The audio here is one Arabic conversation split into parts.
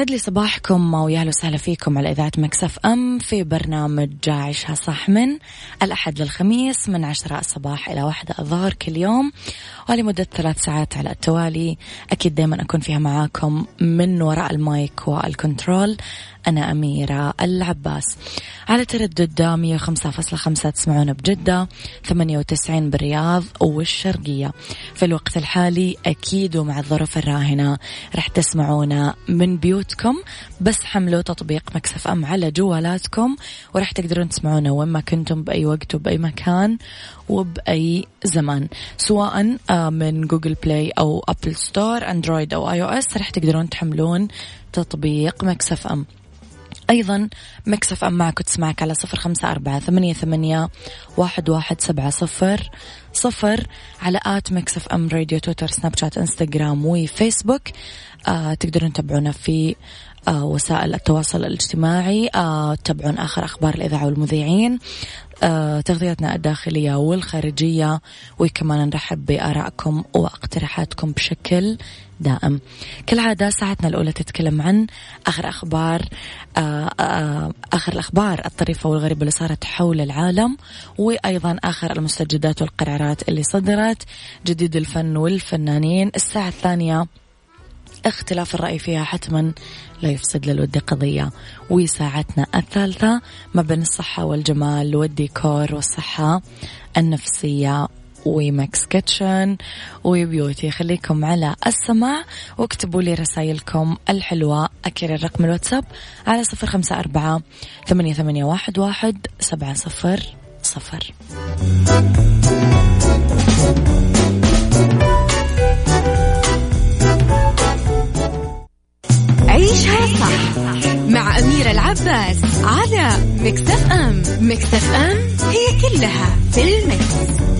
يسعد لي صباحكم ويا هلا وسهلا فيكم على إذاعة Mix FM في برنامج عيشها صح من الأحد للخميس من عشرة الصباح إلى واحدة الظهر كل يوم ولمدة ثلاث ساعات على التوالي. أكيد دايما أكون فيها معاكم من وراء ال mic وال control. أنا أميرة العباس. على تردد 105.5 تسمعون بجدة 98 بالرياض والشرقية. في الوقت الحالي أكيد ومع الظروف الراهنة رح تسمعونا من بيوتكم بس حملوا تطبيق Mix FM على جوالاتكم ورح تقدرون تسمعونا وين ما كنتم بأي وقت وبأي مكان وبأي زمان سواء آه، من Google Play أو App Store Android أو iOS رح تقدرون تحملون تطبيق Mix FM. أيضا Mix FM معك تسمعك على صفر خمسة أربعة ثمانية, ثمانية واحد, واحد سبعة صفر. صفر على at Mix FM Radio تويتر سناب شات إنستغرام وفيسبوك. آه تقدرون تتابعونا في آه وسائل التواصل الاجتماعي. آه تتابعون آخر أخبار الإذاعة والمذيعين. آه تغطياتنا الداخلية والخارجية وكمان نرحب بآرائكم واقتراحاتكم بشكل دائم. كالعادة ساعتنا الأولى تتكلم عن آخر أخبار آه، آه، آخر الأخبار الطريفة والغريبة اللي صارت حول العالم وأيضا آخر المستجدات والقرارات اللي صدرت جديد الفن والفنانين. الساعة الثانية اختلاف الرأي فيها حتما لا يفسد للود قضية. وساعتنا الثالثة ما بين الصحة والجمال والديكور والصحة النفسية و Mix Kitchen و beauty. خليكم على السماع واكتبوا لي رسائلكم الحلوة. أكيد الرقم الواتساب على صفر خمسة أربعة ثمانية, ثمانية واحد, واحد سبعة صفر صفر. العباس على مكتف أم مكتف أم هي كلها في المكس.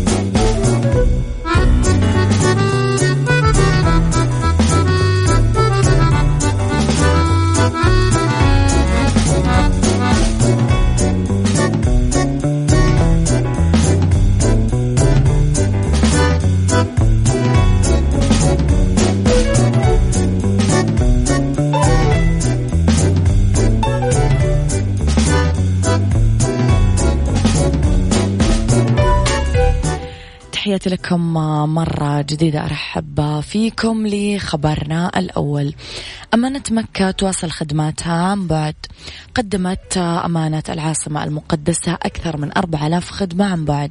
لكم مرة جديدة. أرحب فيكم لخبرنا الأول. أمانة مكة تواصل خدماتها. بعد قدمت أمانة العاصمة المقدسة أكثر من أربع آلاف خدمة. عن بعد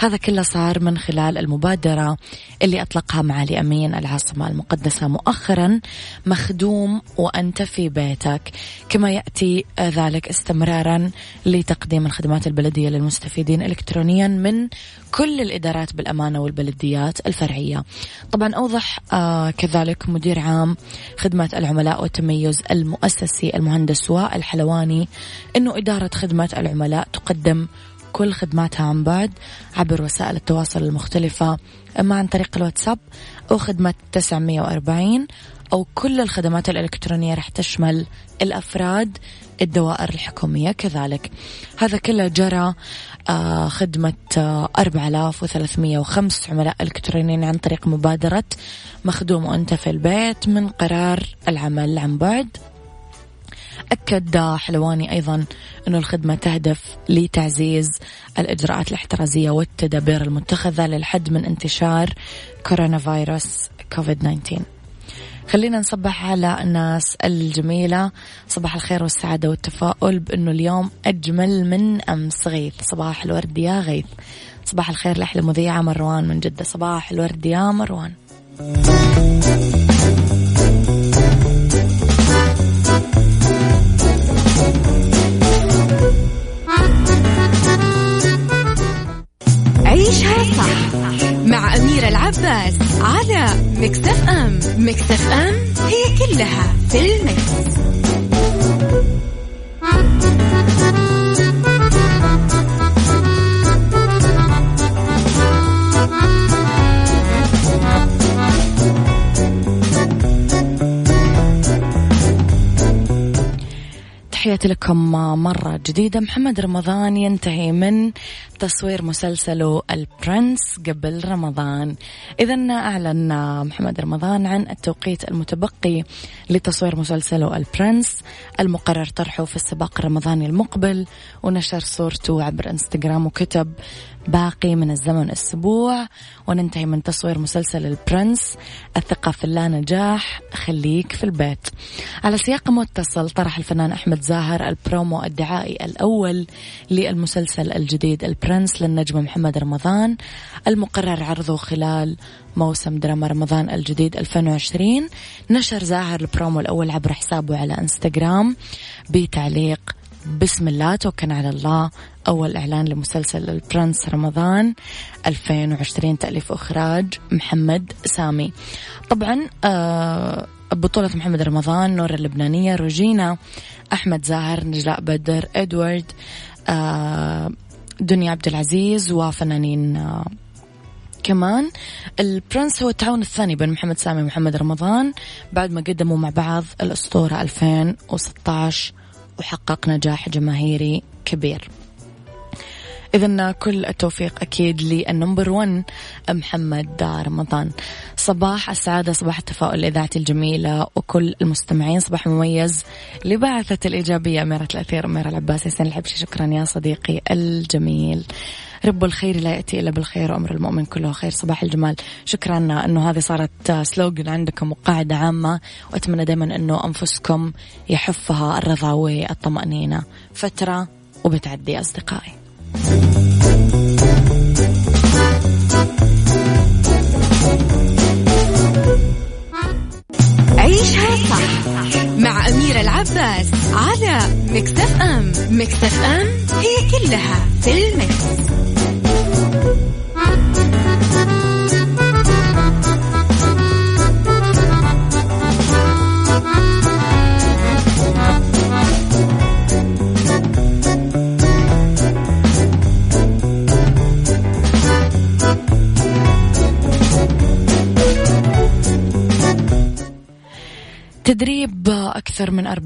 هذا كله صار من خلال المبادرة اللي أطلقها معالي أمين العاصمة المقدسة. مؤخرا مخدوم وأنت في بيتك. كما يأتي ذلك استمرارا لتقديم الخدمات البلدية للمستفيدين إلكترونيا من كل الإدارات بالأمانة والبلديات الفرعية. طبعا أوضح آه كذلك مدير عام خدمة العملاء والتميز المؤسسي المهندس وائل حلواني أنه إدارة خدمة العملاء تقدم كل خدماتها عن بعد عبر وسائل التواصل المختلفة. إما عن طريق الواتساب أو خدمة 940 أو كل الخدمات الإلكترونية رح تشمل الأفراد الدوائر الحكومية كذلك. هذا كله جرى خدمة 4305 آه، عملاء إلكترونيين عن طريق مبادرة مخدوم وأنت في البيت من قرار العمل عن بعد. أكد حلواني أيضا أن الخدمة تهدف لتعزيز الإجراءات الاحترازية والتدابير المتخذة للحد من انتشار كورونا فيروس كوفيد 19 خلينا نصبح على الناس الجميلة. صباح الخير والسعادة والتفاؤل بأنه اليوم أجمل من أمس غيث. صباح الورد يا غيث. صباح الخير لأحلى مذيعة مروان من جدة. صباح الورد يا مروان. أم مكتف أم لكم مرة جديدة. محمد رمضان ينتهي من تصوير مسلسله البرنس قبل رمضان. إذا أعلن محمد رمضان عن التوقيت المتبقي لتصوير مسلسله البرنس المقرر طرحه في السباق الرمضاني المقبل ونشر صورته عبر إنستغرام وكتب. باقي من الزمن أسبوع وننتهي من تصوير مسلسل البرنس الثقة في الله نجاح خليك في البيت. على سياق متصل طرح الفنان أحمد زاهر البرومو الدعائي الأول للمسلسل الجديد البرنس للنجم محمد رمضان المقرر عرضه خلال موسم دراما رمضان الجديد 2020 نشر زاهر البرومو الأول عبر حسابه على إنستغرام بتعليق بسم الله توكلنا على الله. أول إعلان لمسلسل البرنس رمضان 2020 تأليف وإخراج محمد سامي. طبعا آه بطولة محمد رمضان نور اللبنانية روجينا أحمد زاهر نجلاء بدر إدوارد آه دنيا عبد العزيز وفنانين آه كمان. البرنس هو التعاون الثاني بين محمد سامي ومحمد رمضان بعد ما قدموا مع بعض الأسطورة 2016 وحقق نجاح جماهيري كبير. إذا كل التوفيق أكيد للنمبر 1 محمد رمضان صباح السعادة صباح التفاؤل الإذاعة الجميلة وكل المستمعين صباح مميز لبعثة الإيجابية أميرة الأثير أميرة العباس ياسين الحبشي شكرا يا صديقي الجميل. رب الخير لا يأتي إلا بالخير وأمر المؤمن كله خير. صباح الجمال. شكرا أنه هذه صارت سلوغن عندكم وقاعدة عامة. وأتمنى دائما أنه أنفسكم يحفها الرضا والطمأنينة فترة وبتعدي أصدقائي.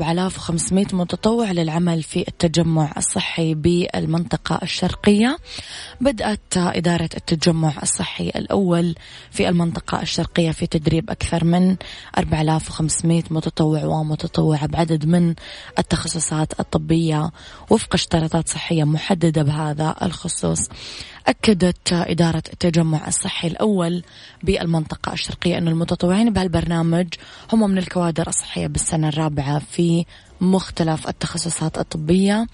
4500 متطوع للعمل في التجمع الصحي بالمنطقة الشرقية. بدأت إدارة التجمع الصحي الأول في المنطقة الشرقية في تدريب أكثر من 4500 متطوع ومتطوعة بعدد من التخصصات الطبية. وفق اشتراطات صحية محددة بهذا الخصوص. أكدت إدارة التجمع الصحي الأول بالمنطقة الشرقية أن المتطوعين بهالبرنامج هم من الكوادر الصحية بالسنة الرابعة في مختلف التخصصات الطبية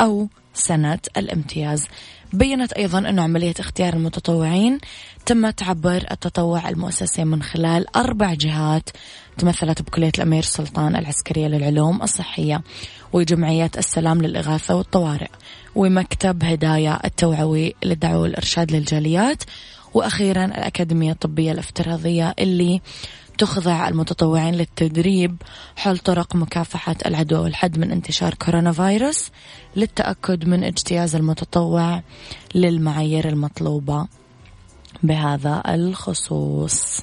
أو سنة الامتياز. بينت أيضا أن عملية اختيار المتطوعين تمت عبر التطوع المؤسسي من خلال أربع جهات تمثلت بكلية الأمير سلطان العسكرية للعلوم الصحية وجمعية السلام للإغاثة والطوارئ ومكتب هدايا التوعوي للدعوة والإرشاد للجاليات وأخيرا الأكاديمية الطبية الافتراضية اللي تخضع المتطوعين للتدريب حول طرق مكافحة العدوى والحد من انتشار كورونا فيروس للتأكد من اجتياز المتطوع للمعايير المطلوبة بهذا الخصوص.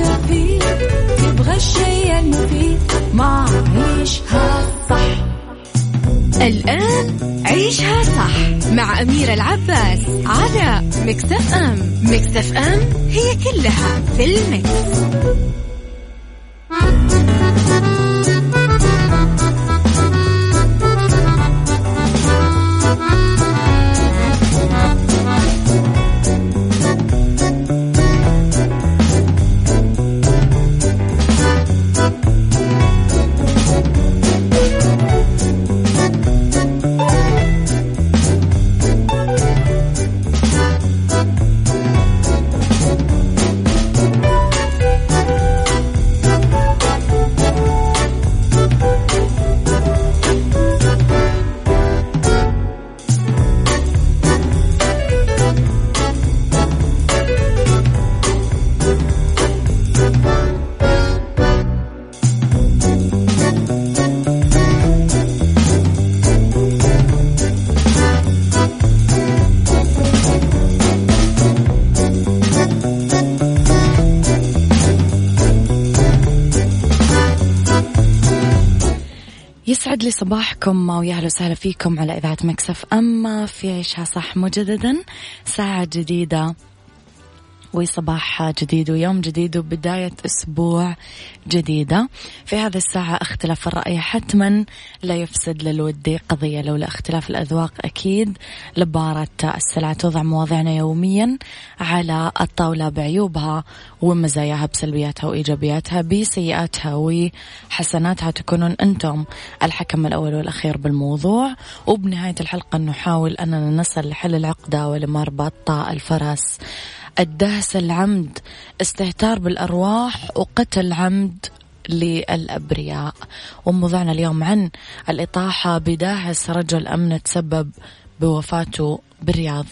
والتوفيق تبغى الشيء المفيد؟ ما عيشها صح. الآن عيشها صح مع أميرة العباس على مكتف أم. مكتف أم هي كلها في المكس. صباحكم ويا أهلا وسهلا فيكم على إذاعة مكسف. أما في عيشها صح مجددا ساعة جديدة. وصباح جديد ويوم جديد وبداية أسبوع جديدة. في هذه الساعة اختلاف الرأي حتما لا يفسد للودي قضية لولا اختلاف الأذواق أكيد لبارة السلع توضع مواضيعنا يوميا على الطاولة بعيوبها ومزاياها بسلبياتها وإيجابياتها بسيئاتها وحسناتها. تكونون أنتم الحكم الأول والأخير بالموضوع. وبنهاية الحلقة نحاول أننا نصل لحل العقدة ولمربط الفرس الدهس العمد استهتار بالأرواح وقتل عمد للأبرياء. وموضوعنا اليوم عن الإطاحة بداهس رجل أمن تسبب بوفاته بالرياض.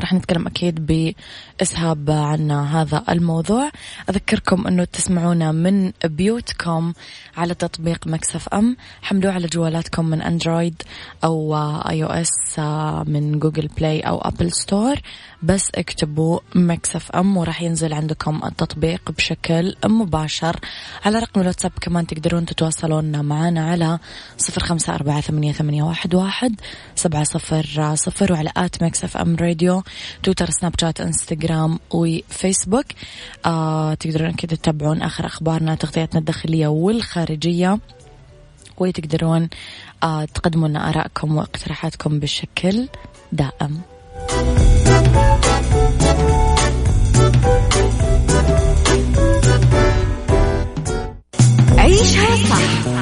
راح نتكلم أكيد بإسهاب عن هذا الموضوع. أذكركم أنه تسمعونا من بيوتكم على تطبيق Mix FM. حملوه على جوالاتكم من Android أو iOS من Google Play أو App Store. بس اكتبوا Mix FM وراح ينزل عندكم التطبيق بشكل مباشر. على رقم الواتساب كمان تقدرون تتواصلون معنا على صفر خمسة أربعة ثمانية, واحد سبعة صفر صفر وعلى at Mix FM Radio. تويتر سناب شات إنستغرام وفيسبوك آه تقدرون كده تتابعون آخر أخبارنا تغطياتنا الداخلية والخارجية. وتقدرون آه تقدموا لنا آرائكم واقتراحاتكم بشكل دائم. عيشها صح.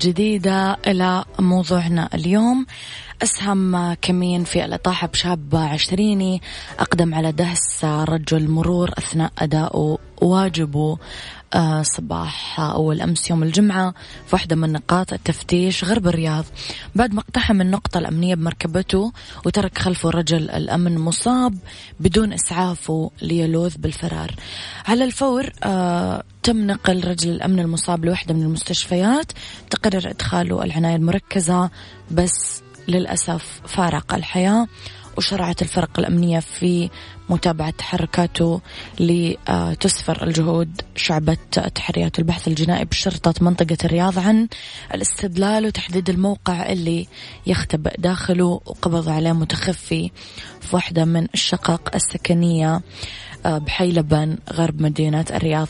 جديدة إلى موضوعنا اليوم. أسهم كمين في الإطاحة بشاب عشريني أقدم على دهس رجل مرور أثناء أداء واجبه آه، صباح أول أمس يوم الجمعة في واحدة من نقاط التفتيش غرب الرياض. بعد ما اقتحم النقطة الأمنية بمركبته وترك خلفه رجل الأمن مصاب بدون إسعافه ليلوذ بالفرار. على الفور آه تم نقل رجل الأمن المصاب لوحدة من المستشفيات. تقرر إدخاله العناية المركزة بس للأسف فارق الحياة. وشرعت الفرق الأمنية في متابعة تحركاته لتسفر الجهود شعبة تحريات البحث الجنائي بشرطة منطقة الرياض عن الاستدلال وتحديد الموقع اللي يختبئ داخله وقبض عليه متخفي في واحدة من الشقق السكنية آه، بحي لبن غرب مدينة الرياض.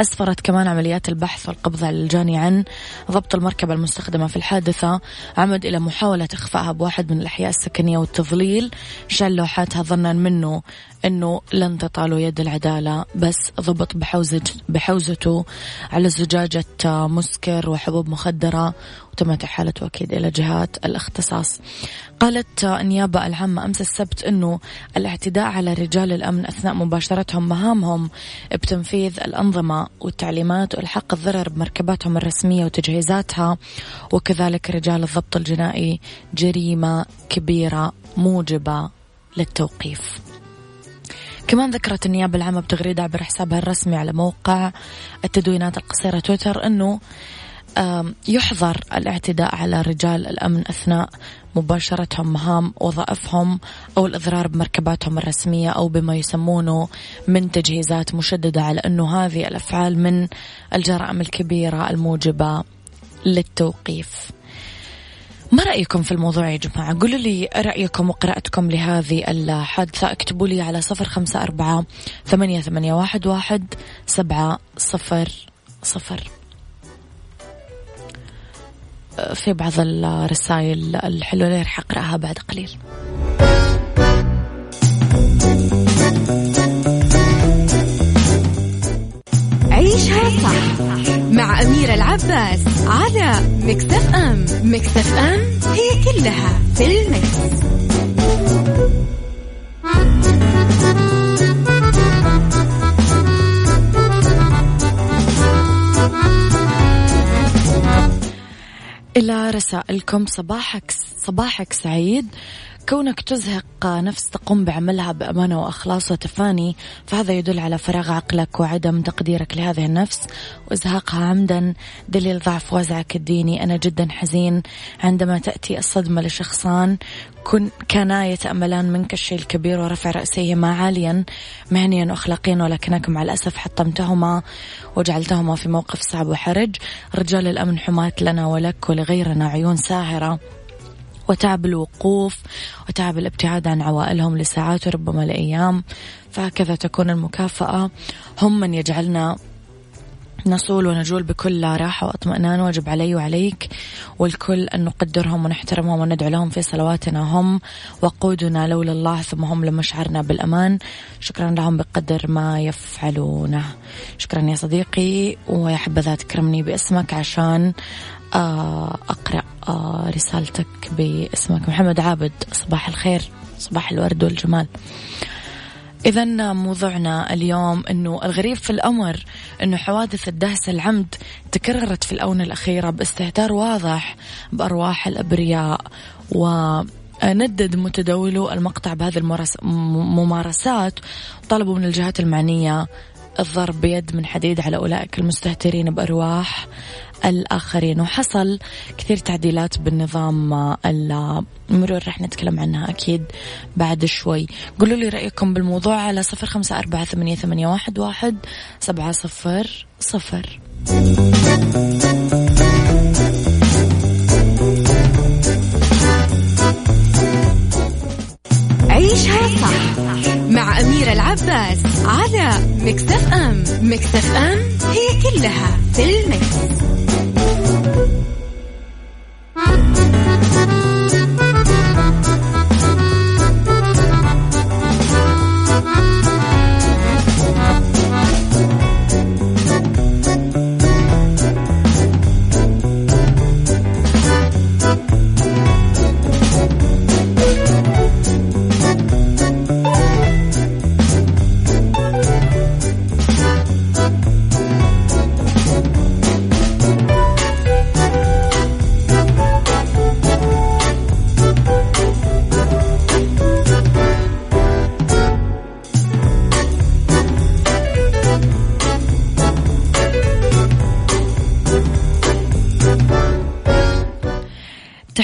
أسفرت كمان عمليات البحث والقبض على الجاني عن ضبط المركبة المستخدمة في الحادثة عمد إلى محاولة إخفائها بواحد من الأحياء السكنية والتضليل شال لوحاتها ظنا منه أنه لن تطال يد العدالة بس ضبط بحوزة بحوزته على زجاجة مسكر وحبوب مخدرة وتمت إحالته أكيد إلى جهات الاختصاص. قالت النيابة العامة أمس السبت أنه الاعتداء على رجال الأمن أثناء مباشرتهم مهامهم بتنفيذ الأنظمة والتعليمات والحق الضرر بمركباتهم الرسمية وتجهيزاتها وكذلك رجال الضبط الجنائي جريمة كبيرة موجبة للتوقيف. كمان ذكرت النيابة العامة بتغريدة عبر حسابها الرسمي على موقع التدوينات القصيرة تويتر أنه يحظر الاعتداء على رجال الأمن أثناء مباشرتهم مهام وظائفهم أو الإضرار بمركباتهم الرسمية أو بما يسمونه من تجهيزات مشددة على أنه هذه الأفعال من الجرائم الكبيرة الموجبة للتوقيف. ما رأيكم في الموضوع يا جماعة؟ قولوا لي رأيكم وقراءتكم لهذه الحادثة. اكتبوا لي على صفر خمسة أربعة ثمانية, ثمانية واحد, واحد سبعة صفر صفر. في بعض الرسائل الحلوة اللي راح أقرأها بعد قليل. عيشها صح. مع أميرة العباس على مكتف أم. مكتف أم هي كلها في المكس. إلى رسائلكم. صباحك صباحك سعيد. كونك تزهق نفس تقوم بعملها بأمانة وإخلاص وتفاني فهذا يدل على فراغ عقلك وعدم تقديرك لهذه النفس. وإزهاقها عمدا دليل ضعف وزعك الديني. أنا جدا حزين. عندما تأتي الصدمة لشخصان كن كانا يتأملان منك الشيء الكبير ورفع رأسيهما عاليا. مهنيا وأخلاقيا ولكنك مع الأسف حطمتهما وجعلتهما في موقف صعب وحرج. رجال الأمن حماة لنا ولك ولغيرنا عيون ساهرة. وتعب الوقوف وتعب الابتعاد عن عوائلهم لساعات وربما لأيام. فهكذا تكون المكافأة. هم من يجعلنا نصول ونجول بكل راحة واطمئنان. واجب علي وعليك والكل أن نقدرهم ونحترمهم وندعو لهم في صلواتنا هم وقودنا لولا الله ثم هم لما شعرنا بالأمان. شكرا لهم بقدر ما يفعلونه. شكرا يا صديقي ويا حبذا تكرمني باسمك عشان أقرأ آه، رسالتك باسمك. محمد عابد صباح الخير صباح الورد والجمال. إذا موضوعنا اليوم أنه الغريب في الأمر أنه حوادث الدهس العمد تكررت في الآونة الأخيرة باستهتار واضح بأرواح الأبرياء وندد متداولو المقطع بهذه الممارسات وطلبوا من الجهات المعنية الضرب بيد من حديد على أولئك المستهترين بأرواح الآخرين. وحصل كثير تعديلات بالنظام المرور رح نتكلم عنها أكيد بعد شوي. قولوا لي رأيكم بالموضوع على صفر خمسة أربعة ثمانية, ثمانية واحد, واحد سبعة صفر صفر. عيشها صح. مع أميرة العباس على مكتف أم مكتف أم هي كلها في المكس.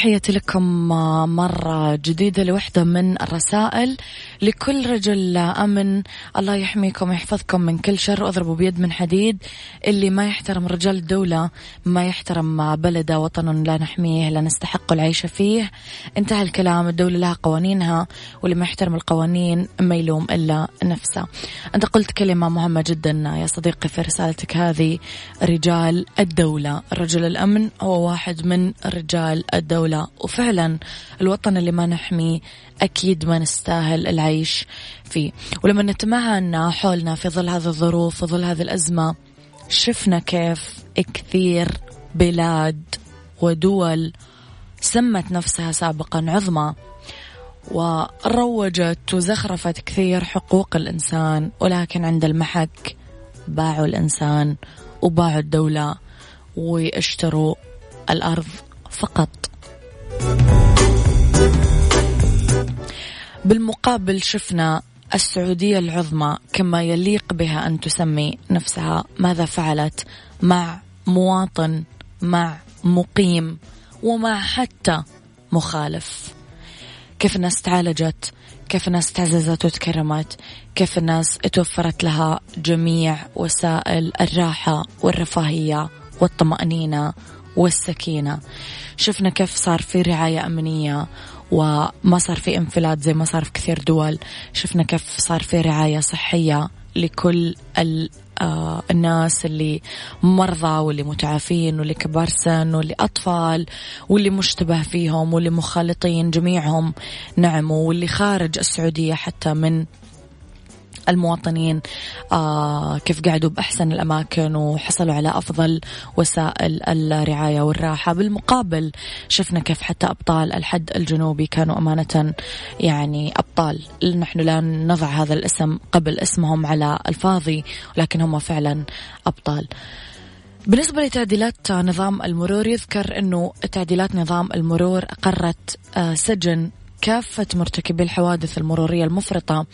تحياتي لكم مرة جديدة لوحدة من الرسائل لكل رجل أمن. الله يحميكم ويحفظكم من كل شر واضربوا بيد من حديد. اللي ما يحترم رجال الدولة ما يحترم بلده وطن لا نحميه لا نستحق العيش فيه. انتهى الكلام الدولة لها قوانينها واللي ما يحترم القوانين ما يلوم إلا نفسه. أنت قلت كلمة مهمة جدا يا صديقي في رسالتك هذه. رجال الدولة رجل الأمن هو واحد من رجال الدولة. الدولة وفعلا الوطن اللي ما نحميه أكيد ما نستاهل العيش فيه. ولما نتمعن حولنا في ظل هذه الظروف في ظل هذه الأزمة شفنا كيف كثير بلاد ودول سمت نفسها سابقا عظمى وروجت وزخرفت كثير حقوق الإنسان ولكن عند المحك باعوا الإنسان وباعوا الدولة واشتروا الأرض فقط. بالمقابل شفنا السعودية العظمى كما يليق بها أن تسمي نفسها ماذا فعلت مع مواطن مع مقيم ومع حتى مخالف. كيف الناس تعالجت؟ كيف الناس تعززت وتكرمت؟ كيف الناس توفرت لها جميع وسائل الراحة والرفاهية والطمأنينة والسكينة؟ شفنا كيف صار في رعاية أمنية وما صار في انفلات زي ما صار في كثير دول. شفنا كيف صار في رعاية صحية لكل آه الناس اللي مرضى واللي متعافين واللي كبار سن واللي أطفال واللي مشتبه فيهم واللي مخالطين جميعهم نعم واللي خارج السعودية حتى من المواطنين آه كيف قعدوا بأحسن الأماكن وحصلوا على أفضل وسائل الرعاية والراحة. بالمقابل شفنا كيف حتى أبطال الحد الجنوبي كانوا أمانة يعني أبطال. نحن لا نضع هذا الاسم قبل اسمهم على الفاضي ولكن هم فعلا أبطال. بالنسبة لتعديلات نظام المرور يذكر أنه تعديلات نظام المرور أقرت آه، سجن كافة مرتكبي الحوادث المرورية المفرطة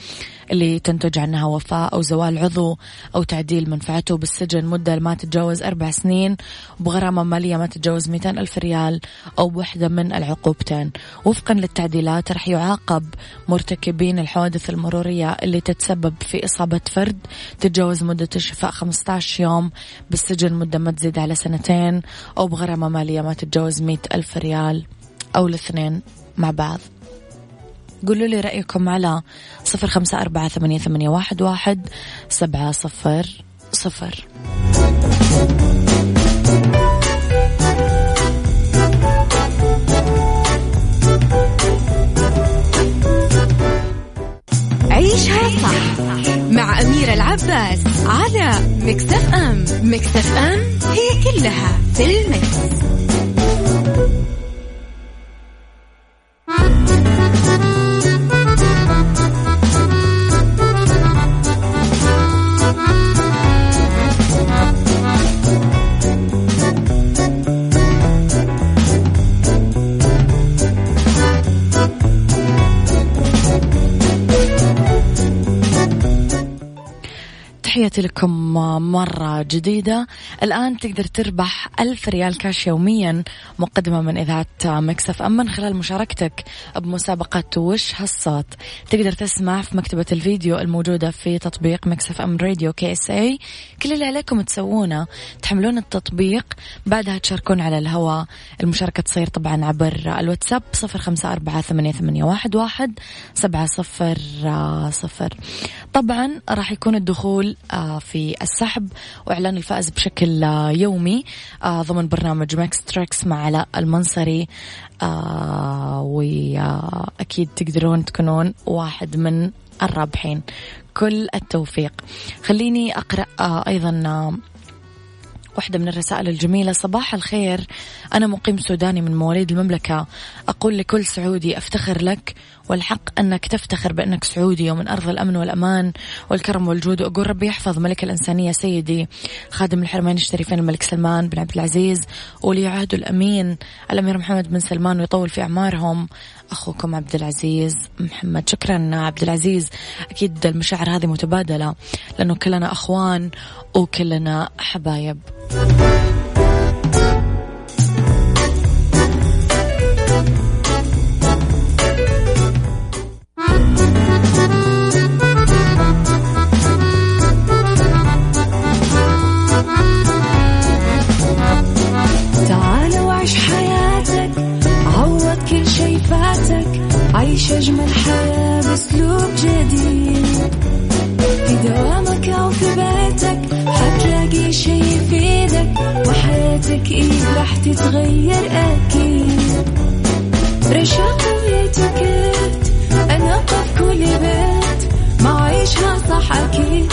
اللي تنتج عنها وفاة أو زوال عضو أو تعديل منفعته بالسجن مدة ما تتجاوز أربع سنين وبغرامة مالية ما تتجاوز 200 ألف ريال أو بوحدة من العقوبتين. وفقا للتعديلات رح يعاقب مرتكبين الحوادث المرورية اللي تتسبب في إصابة فرد تتجاوز مدة الشفاء 15 يوم بالسجن مدة ما تزيد على سنتين أو بغرامة مالية ما تتجاوز 100 ألف ريال أو الاثنين مع بعض. قولوا لي رأيكم على صفر خمسة أربعة ثمانية, ثمانية واحد, واحد سبعة صفر صفر عيشها صح مع أميرة العباس على مكتف أم مكتف أم هي كلها في المكس. تحياتي لكم مرة جديدة. الآن تقدر تربح ألف ريال كاش يوميا مقدمة من إذاعة Mix FM من خلال مشاركتك بمسابقة وش هالصوت. تقدر تسمع في مكتبة الفيديو الموجودة في تطبيق Mix FM Radio KSA. كل اللي عليكم تسوونه تحملون التطبيق بعدها تشاركون على الهواء. المشاركة تصير طبعا عبر الواتساب صفر خمسة أربعة ثمانية, ثمانية واحد, واحد سبعة صفر صفر. طبعا راح يكون الدخول آه، في السحب وإعلان الفائز بشكل آه، يومي. آه، ضمن برنامج Mix Tricks مع علاء المنصري. وأكيد تقدرون تكونون واحد من الرابحين. كل التوفيق. خليني أقرأ أيضا واحدة من الرسائل الجميلة. صباح الخير. أنا مقيم سوداني من مواليد المملكة. أقول لكل سعودي أفتخر لك والحق أنك تفتخر بأنك سعودي ومن أرض الأمن والأمان والكرم والجود. وأقول ربي يحفظ ملك الإنسانية سيدي خادم الحرمين الشريفين الملك سلمان بن عبد العزيز ولي عهده الأمين الأمير محمد بن سلمان ويطول في أعمارهم. أخوكم عبد العزيز محمد. شكرا عبد العزيز. أكيد المشاعر هذه متبادلة لأنه كلنا أخوان وكلنا حبايب. شي يفيدك وحياتك إيه راح تتغير أكيد. رشاق ويتوكيت أنا في كل بيت ما عيشها صح أكيد.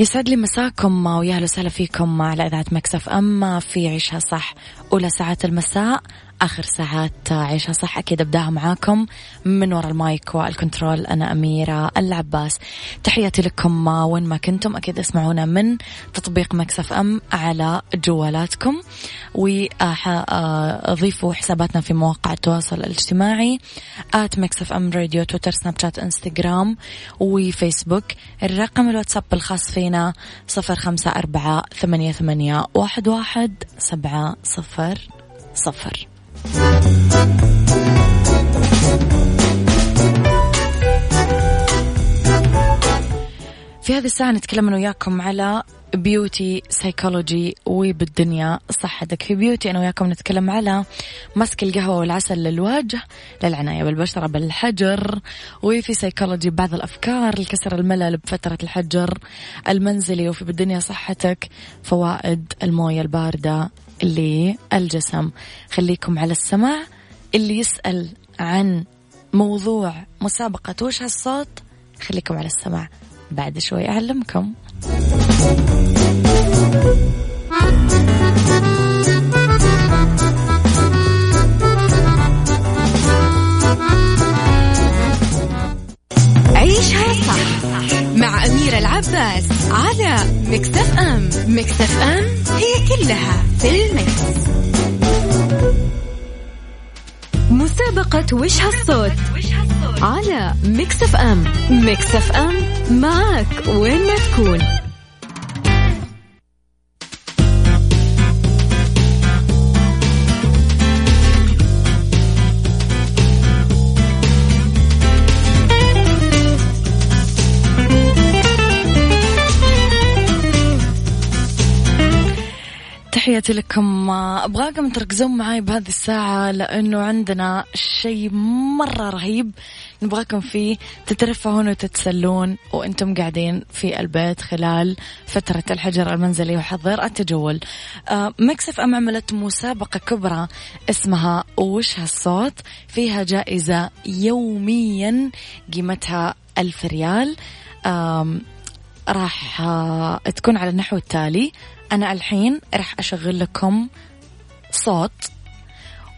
يسعد لي مساكم ويا وسهلا فيكم على إذاعة Mix FM في عيشها صح أولى ساعات المساء. آخر ساعات عيشها صح. أكيد أبداها معاكم من وراء ال mic وال control. أنا أميرة العباس. تحياتي لكم وين ما كنتم. أكيد اسمعونا من تطبيق Mix FM على جوالاتكم. وأضيفوا حساباتنا في مواقع التواصل الاجتماعي. at Mix FM Radio Twitter Snapchat Instagram وفيسبوك. الرقم الواتساب الخاص فينا صفر خمسة أربعة ثمانية ثمانية واحد واحد سبعة صفر صفر. في هذه الساعة نتكلم أنا وياكم على beauty psychology وبالدنيا صحتك. في beauty أنا وياكم نتكلم على ماسك القهوة والعسل للوجه للعناية بالبشرة بالحجر. وفي سايكولوجي بعض الأفكار لكسر الملل بفترة الحجر المنزلي وفي بالدنيا صحتك. فوائد الموية الباردة للجسم. خليكم على السمع اللي يسأل عن موضوع مسابقة وش هالصوت خليكم على السمع بعد شوي أعلمكم. العباس على Mix FM. Mix FM هي كلها في ال mix. مسابقة وش هالصوت على Mix FM. Mix FM معك وين ما تكون. تحياتي لكم. أبغاكم تركزون معي بهذه الساعة لأنه عندنا شيء مرة رهيب نبغاكم فيه. تترفهون وتتسلون وأنتم قاعدين في البيت خلال فترة الحجر المنزلي وحظر التجول. آه، مكسف إم عملت مسابقة كبرى اسمها وش هالصوت؟ فيها جائزة يوميا قيمتها ألف ريال. راح آه، تكون على النحو التالي. أنا الحين راح أشغل لكم صوت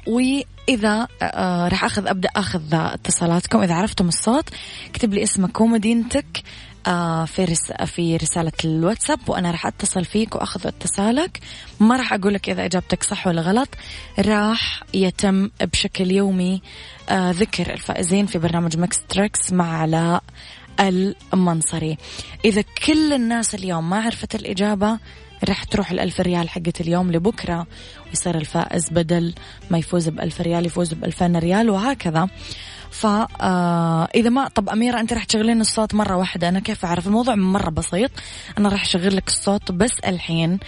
وإذا آه راح أخذ أبدأ أخذ اتصالاتكم. إذا عرفتم الصوت اكتب لي اسمك ومدينتك آه في في رسالة الواتساب وأنا راح أتصل فيك وأخذ اتصالك. ما راح أقول لك إذا إجابتك صح ولا غلط راح يتم بشكل يومي آه ذكر الفائزين في برنامج Mix Tricks مع علاء المنصري. إذا كل الناس اليوم ما عرفت الإجابة راح تروح الألف ريال حقت اليوم لبكرة ويصير الفائز بدل ما يفوز بألف ريال يفوز بألفين ريال وهكذا. فإذا آه، ما طب أميرة أنت راح تشغلين الصوت مرة واحدة. أنا كيف أعرف؟ الموضوع مرة بسيط. أنا راح أشغل لك الصوت بس الحين.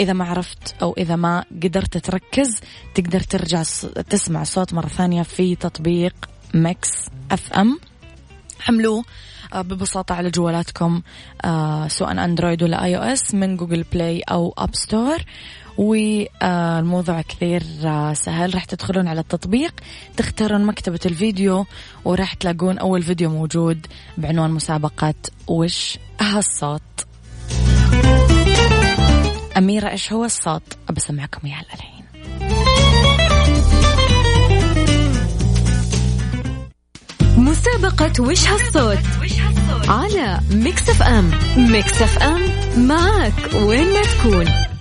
إذا ما عرفت أو إذا ما قدرت تركز تقدر ترجع تسمع الصوت مرة ثانية في تطبيق Mix FM. حملوه آه، ببساطة على جوالاتكم آه، سواء Android ولا iOS من Google Play أو App Store والموضوع كثير سهل. راح تدخلون على التطبيق تختارون مكتبة الفيديو وراح تلاقون أول فيديو موجود بعنوان مسابقة وش هالصوت. أميرة إيش هو الصوت؟ أبى أسمعكم إياه الحين مسابقة وش هالصوت؟ على Mix FM. Mix FM معك وين ما تكون.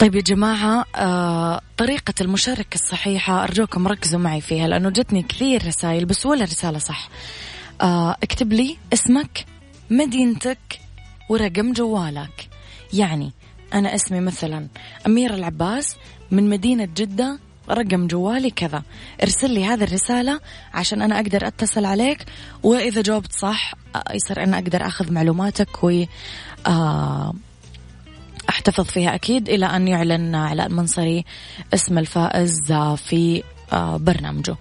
طيب يا جماعة آه طريقة المشاركة الصحيحة أرجوكم ركزوا معي فيها لأنه جتني كثير رسائل بس ولا رسالة صح. آه اكتب لي اسمك مدينتك ورقم جوالك. يعني أنا اسمي مثلا أميرة العباس من مدينة جدة رقم جوالي كذا. ارسل لي هذه الرسالة عشان أنا أقدر أتصل عليك وإذا جاوبت صح آه، يصير أنا أقدر أخذ معلوماتك و آه أحتفظ فيها أكيد إلى أن يعلن علاء المنصري اسم الفائز في آه، برنامجه.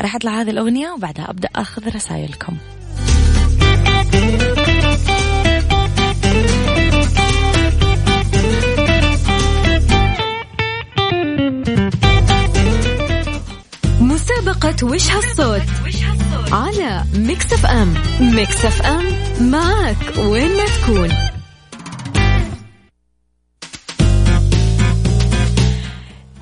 راح أطلع هذه الأغنية وبعدها أبدأ أخذ رسائلكم. مسابقة وش هالصوت؟ على Mix FM. Mix FM معك وين ما تكون.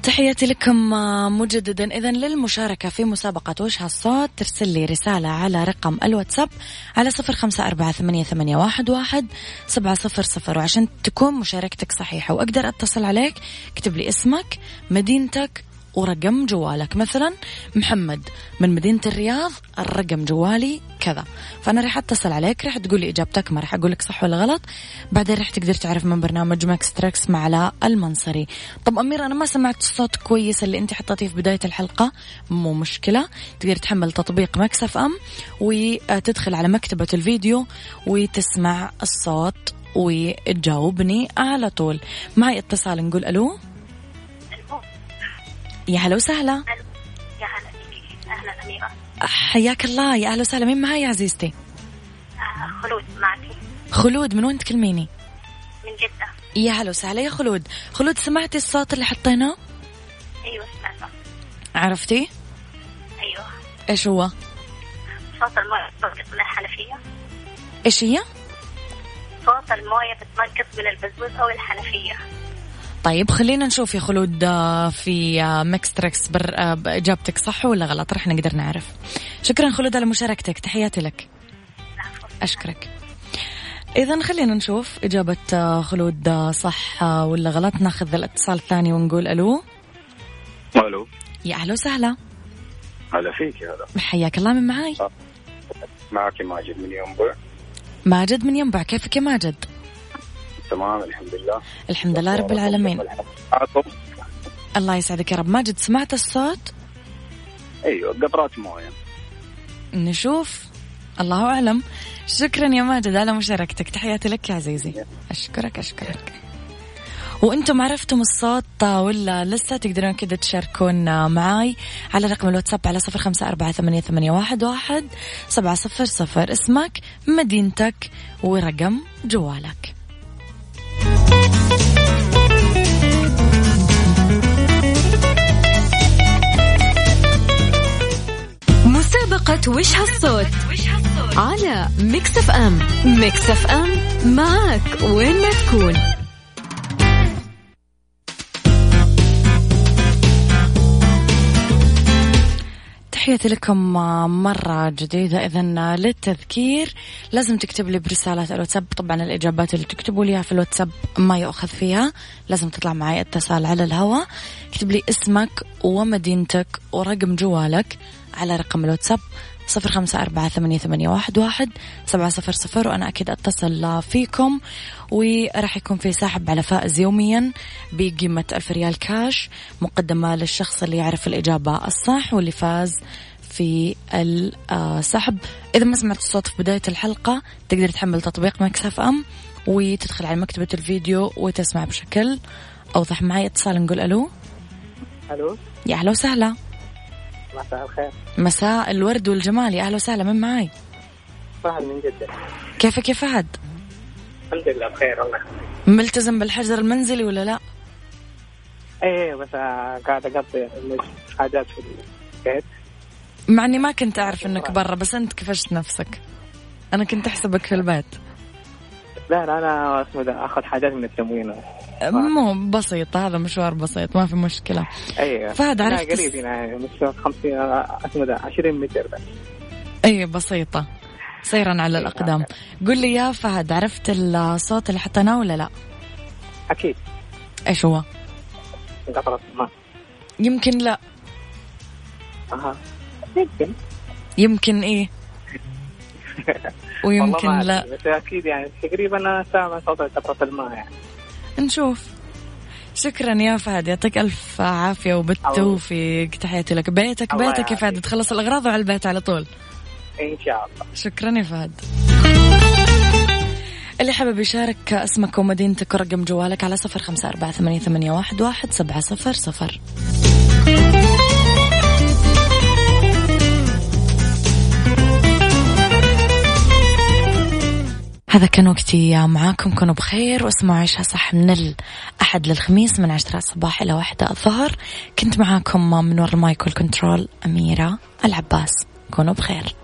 تحياتي لكم آه، مجددا. إذا للمشاركة في مسابقة وش هالصوت ترسل لي رسالة على رقم الواتساب على صفر خمسة أربعة ثمانية, ثمانية واحد, واحد سبعة صفر صفر وعشان تكون مشاركتك صحيحة. وأقدر أتصل عليك اكتب لي اسمك مدينتك ورقم جوالك. مثلا محمد من مدينة الرياض الرقم جوالي كذا. فأنا راح أتصل عليك راح تقول لي إجابتك ما راح أقول لك صح ولا غلط. بعدين راح تقدر تعرف من برنامج Mix Tricks مع علاء المنصري. طب أميرة أنا ما سمعت الصوت كويس اللي أنت حطيتيه في بداية الحلقة. مو مشكلة. تقدر تحمل تطبيق Mix FM وتدخل على مكتبة الفيديو وتسمع الصوت وتجاوبني على طول. معي اتصال نقول ألو؟ يا هلا وسهلا. يا هلا أهلا أميرة. حياك الله. يا أهلا وسهلا. مين معي يا عزيزتي؟ آه خلود معك. خلود من وين تكلميني؟ من جدة. يا هلا وسهلا. يا خلود. خلود سمعتي الصوت اللي حطيناه؟ أيوه سمعته. عرفتي؟ أيوه. إيش هو؟ صوت الموية بتنقص من الحنفية. إيش هي؟ صوت الموية بتنقص من البزوز أو الحنفية. طيب خلينا نشوف يا خلود آه، في آه، Mix Tricks بر آه، إجابتك صح ولا غلط؟ رح نقدر نعرف. شكرا خلود على مشاركتك تحياتي لك. أشكرك. اذا خلينا نشوف إجابة خلود صح ولا غلط. ناخذ الاتصال الثاني ونقول ألو. ألو. يا أهلا وسهلا. هلا فيك يا هلا. حياك الله من معاي. معك ماجد من ينبع. ماجد من ينبع. كيفك يا ماجد؟ تمام الحمد لله. الحمد لله رب العالمين. الله يسعدك يا رب. ماجد سمعت الصوت؟ أيوه قطرات موية. نشوف. الله أعلم. شكرا يا ماجد على مشاركتك. تحياتي لك يا عزيزي. أشكرك أشكرك. وأنتم عرفتم الصوت ولا لسه تقدرون كذا تشاركون معاي على رقم الواتساب على صفر خمسة أربعة ثمانية, ثمانية واحد, واحد سبعة صفر صفر. اسمك مدينتك ورقم جوالك. مسابقة وش هالصوت؟ على Mix FM. Mix FM معك وين ما تكون. تحياتي لكم مرة جديدة إذا للتذكير لازم تكتب لي برسالات الواتساب. طبعا الإجابات اللي تكتبوا لي في الواتساب ما يؤخذ فيها لازم تطلع معي اتصال على الهواء. اكتب لي اسمك ومدينتك ورقم جوالك. على رقم الواتساب صفر خمسة أربعة ثمانية, ثمانية واحد, واحد سبعة صفر صفر وأنا أكيد أتصل فيكم. وراح يكون في سحب على فائز يوميا بقيمة ألف ريال كاش مقدمة للشخص اللي يعرف الإجابة الصح واللي فاز في السحب. إذا ما سمعت الصوت في بداية الحلقة تقدر تحمل تطبيق مكسف أم وتدخل على مكتبة الفيديو وتسمع بشكل أوضح. معي اتصال نقول ألو. ألو. يا أهلا وسهلا. مساء الخير مساء الورد والجمال يا أهلا وسهلا من معاي؟ فهد من جدة كيفك يا فهد؟ الحمد لله بخير والله ملتزم بالحجر المنزلي ولا لا؟ إيه بس قاعد أقضي حاجات في البيت مع إني ما كنت أعرف إنك برا بس أنت كفشت نفسك أنا كنت أحسبك في البيت لا لا أنا اسمه ده أخذ حاجات من التموين. مو بسيط هذا مشوار بسيط ما في مشكلة. أيوه فهد عرفت قريب هنا مش 50 اسمه ده 20 متر بس. أيوه بسيطة. سيرا على الأقدام. قل لي يا فهد عرفت الصوت اللي حطيناه ولا لا؟ أكيد. إيش هو؟ قطرة الماء يمكن لا. أها. يمكن. يمكن إيه؟ ويمكن لا. بس أكيد يعني تقريبا سامع صوت قطرة الماء يعني. نشوف. شكرا يا فهد يعطيك ألف عافية وبالتوفيق تحياتي لك. بيتك بيتك يا فهد تخلص الأغراض وعلى البيت على طول. إن شاء الله. شكرا يا فهد. اللي حابب يشارك اسمك ومدينتك ورقم جوالك على صفر خمسة أربعة ثمانية, ثمانية واحد, واحد سبعة صفر صفر. هذا كان وقتي معاكم. كونوا بخير واسمعوا عيشها صح من الأحد للخميس من عشرة الصباح إلى واحدة الظهر. كنت معاكم من وراء المايك والكنترول أميرة العباس. كونوا بخير.